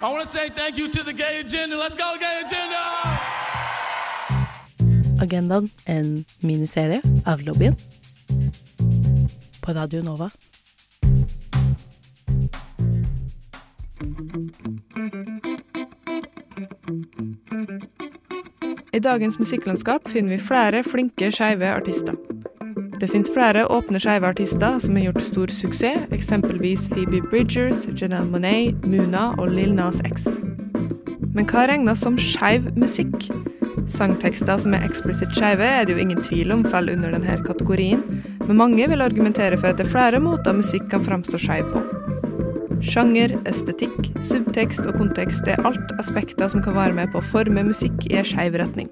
I want to say thank you to the gay agenda. Let's go, gay agenda! Agendaen, en miniserie av lobbyen. På Radio Nova. I dagens musikklandskap finner vi flere flinke skeive artister. Det finnes flere åpne skeive artister som har gjort stor suksess, eksempelvis Phoebe Bridgers, Janelle Monet, Muna og Lil Nas X. Men hva regnes som skeiv musikk? Sangtekster som er eksplisitt skeive, er det jo ingen tvil om faller under denne kategorien, men mange vil argumentere for at det er flere måter musikk kan framstå skeiv på. Sjanger, estetikk, subtekst og kontekst er alt aspekter som kan være med på å forme musikk i en skeiv retning.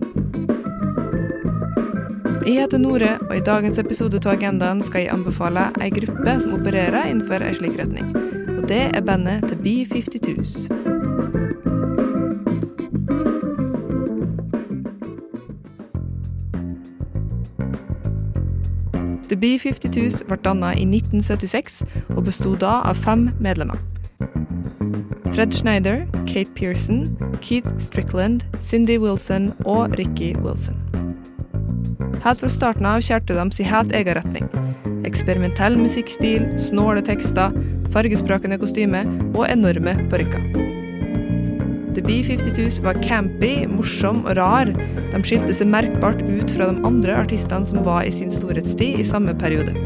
Jeg heter Nore, og i dagens episode av Agendaen skal jeg anbefale ei gruppe som opererer innenfor ei slik retning. Og det er bandet The B-52s. The B-52s ble dannet i 1976 og bestod da av fem medlemmer. Fred Schneider, Kate Pearson, Keith Strickland, Cindy Wilson og Ricky Wilson. Helt fra starten av kjørte de sin helt egen retning. Eksperimentell musikkstil, snåle tekster, fargesprakende kostymer og enorme parykker. The B-52s var campy, morsom og rar. De skilte seg merkbart ut fra de andre artistene som var i sin storhetstid i samme periode.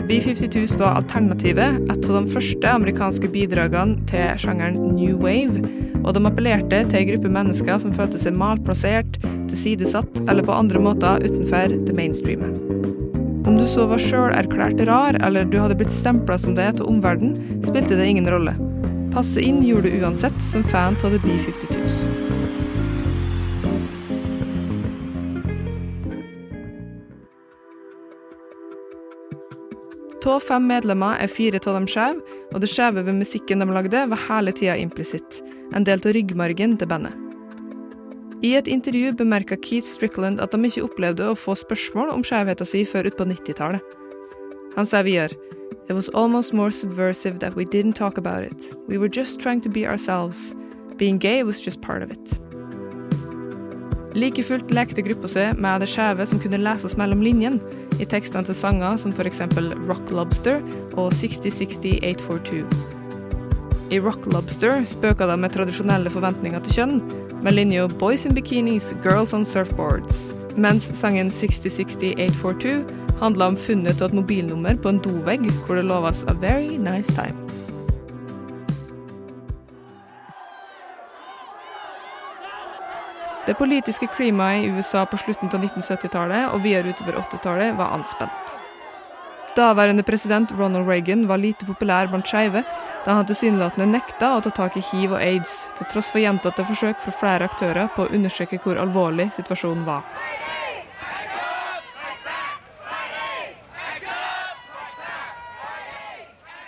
The B-52s var alternativet, et av de første amerikanske bidragene til sjangeren new wave, og de appellerte til en gruppe mennesker som følte seg malplassert, tilsidesatt eller på andre måter utenfor det mainstreamet. Om du så var sjøl erklært rar, eller du hadde blitt stempla som det til omverdenen, spilte det ingen rolle. Passe inn gjorde du uansett som fan av The B-52s. Av fem medlemmer er fire av dem skeive, og det skjeve ved musikken de lagde, var hele tida implisitt, en del av ryggmargen til bandet. I et intervju bemerka Keith Strickland at de ikke opplevde å få spørsmål om skjevheten sin før utpå 90-tallet. Han sa videre It was almost more subversive that we didn't talk about it. We were just trying to be ourselves. Being gay was just part of it. Like fullt lekte gruppa seg med det skjeve som kunne leses mellom linjene i tekstene til sanger som f.eks. Rock Lobster og 6060-842. I Rock Lobster spøka de med tradisjonelle forventninger til kjønn, med linja Boys in bikinis, girls on surfboards, mens sangen 6060-842 handla om funnet av et mobilnummer på en dovegg hvor det loves a very nice time. Det politiske klimaet i USA på slutten av 1970-tallet og videre utover 80-tallet var anspent. Daværende president Ronald Reagan var lite populær blant skeive, da han tilsynelatende nekta å ta tak i hiv og aids, til tross for gjentatte forsøk fra flere aktører på å understreke hvor alvorlig situasjonen var.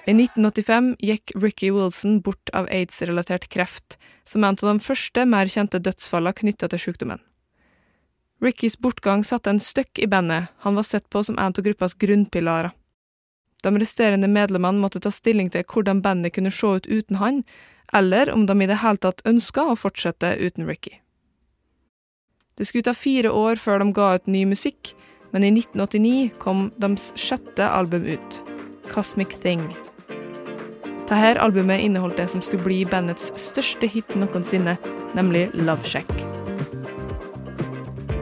I 1985 gikk Ricky Wilson bort av aids-relatert kreft, som er en av de første mer kjente dødsfallene knytta til sykdommen. Rickys bortgang satte en støkk i bandet, han var sett på som en av gruppas grunnpilarer. De resterende medlemmene måtte ta stilling til hvordan bandet kunne se ut uten han, eller om de i det hele tatt ønska å fortsette uten Ricky. Det skulle ta fire år før de ga ut ny musikk, men i 1989 kom deres sjette album ut, Cosmic Thing. Dette albumet inneholdt det som skulle bli bandets største hit noensinne, nemlig Love Shack.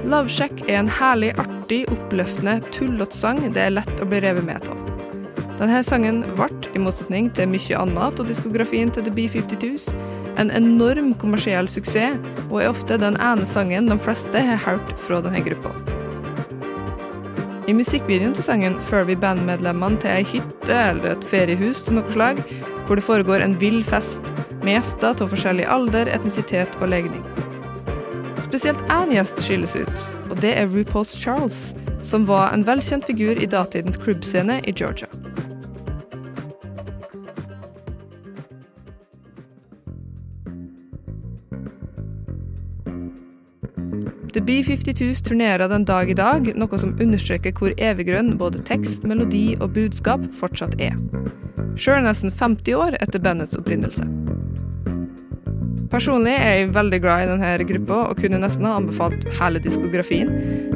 Love Shack er en herlig, artig, oppløftende, tullete sang det er lett å bli revet med av. Denne sangen ble, i motsetning til mye annet av diskografien til The B-52s, en enorm kommersiell suksess, og er ofte den ene sangen de fleste har hørt fra denne gruppa. I musikkvideoen til sangen følger vi bandmedlemmene til ei hytte eller et feriehus til noe slag, hvor det foregår en vill fest med gjester av forskjellig alder, etnisitet og legning. Spesielt én gjest skilles ut, og det er RuPaul's Charles, som var en velkjent figur i datidens klubbscene i Georgia. The B-52s turnerer den dag i dag, noe som understreker hvor eviggrønn både tekst, melodi og budskap fortsatt er. sjøl nesten 50 år etter bandets opprinnelse. Personlig er jeg veldig glad i denne gruppa og kunne nesten ha anbefalt hele diskografien,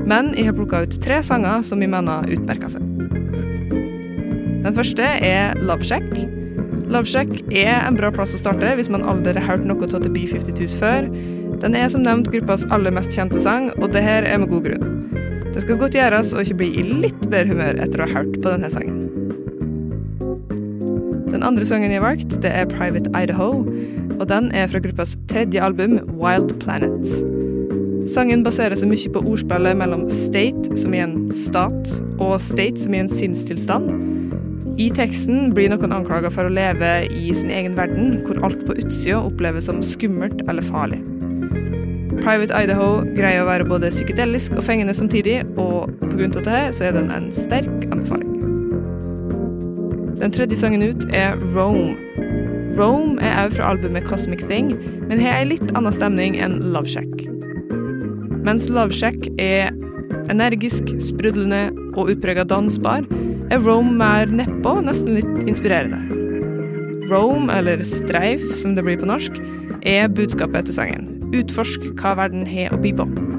men jeg har plukka ut tre sanger som jeg mener utmerker seg. Den første er Love Shack. Love Shack er en bra plass å starte hvis man aldri har hørt noe av The B-52s før. Den er som nevnt gruppas aller mest kjente sang, og det her er med god grunn. Det skal godt gjøres å ikke bli i litt bedre humør etter å ha hørt på denne sangen. Den andre sangen jeg har valgt, det er Private Idaho, og den er fra gruppas tredje album, Wild Planet. Sangen baserer seg mye på ordspillet mellom state, som i en stat, og state, som i en sinnstilstand. I teksten blir noen anklaga for å leve i sin egen verden, hvor alt på utsida oppleves som skummelt eller farlig. Private Idaho greier å være både psykedelisk og fengende samtidig, og pga. dette så er den en sterk anbefaling. Den tredje sangen ut er Rome. Rome er òg fra albumet Cosmic Thing, men har ei litt annen stemning enn Love Shack. Mens Love Shack er energisk, sprudlende og utprega dansbar, er Rome mer nedpå, nesten litt inspirerende. Rome, eller Streif som det blir på norsk, er budskapet etter sangen. Utforsk hva verden har å by på.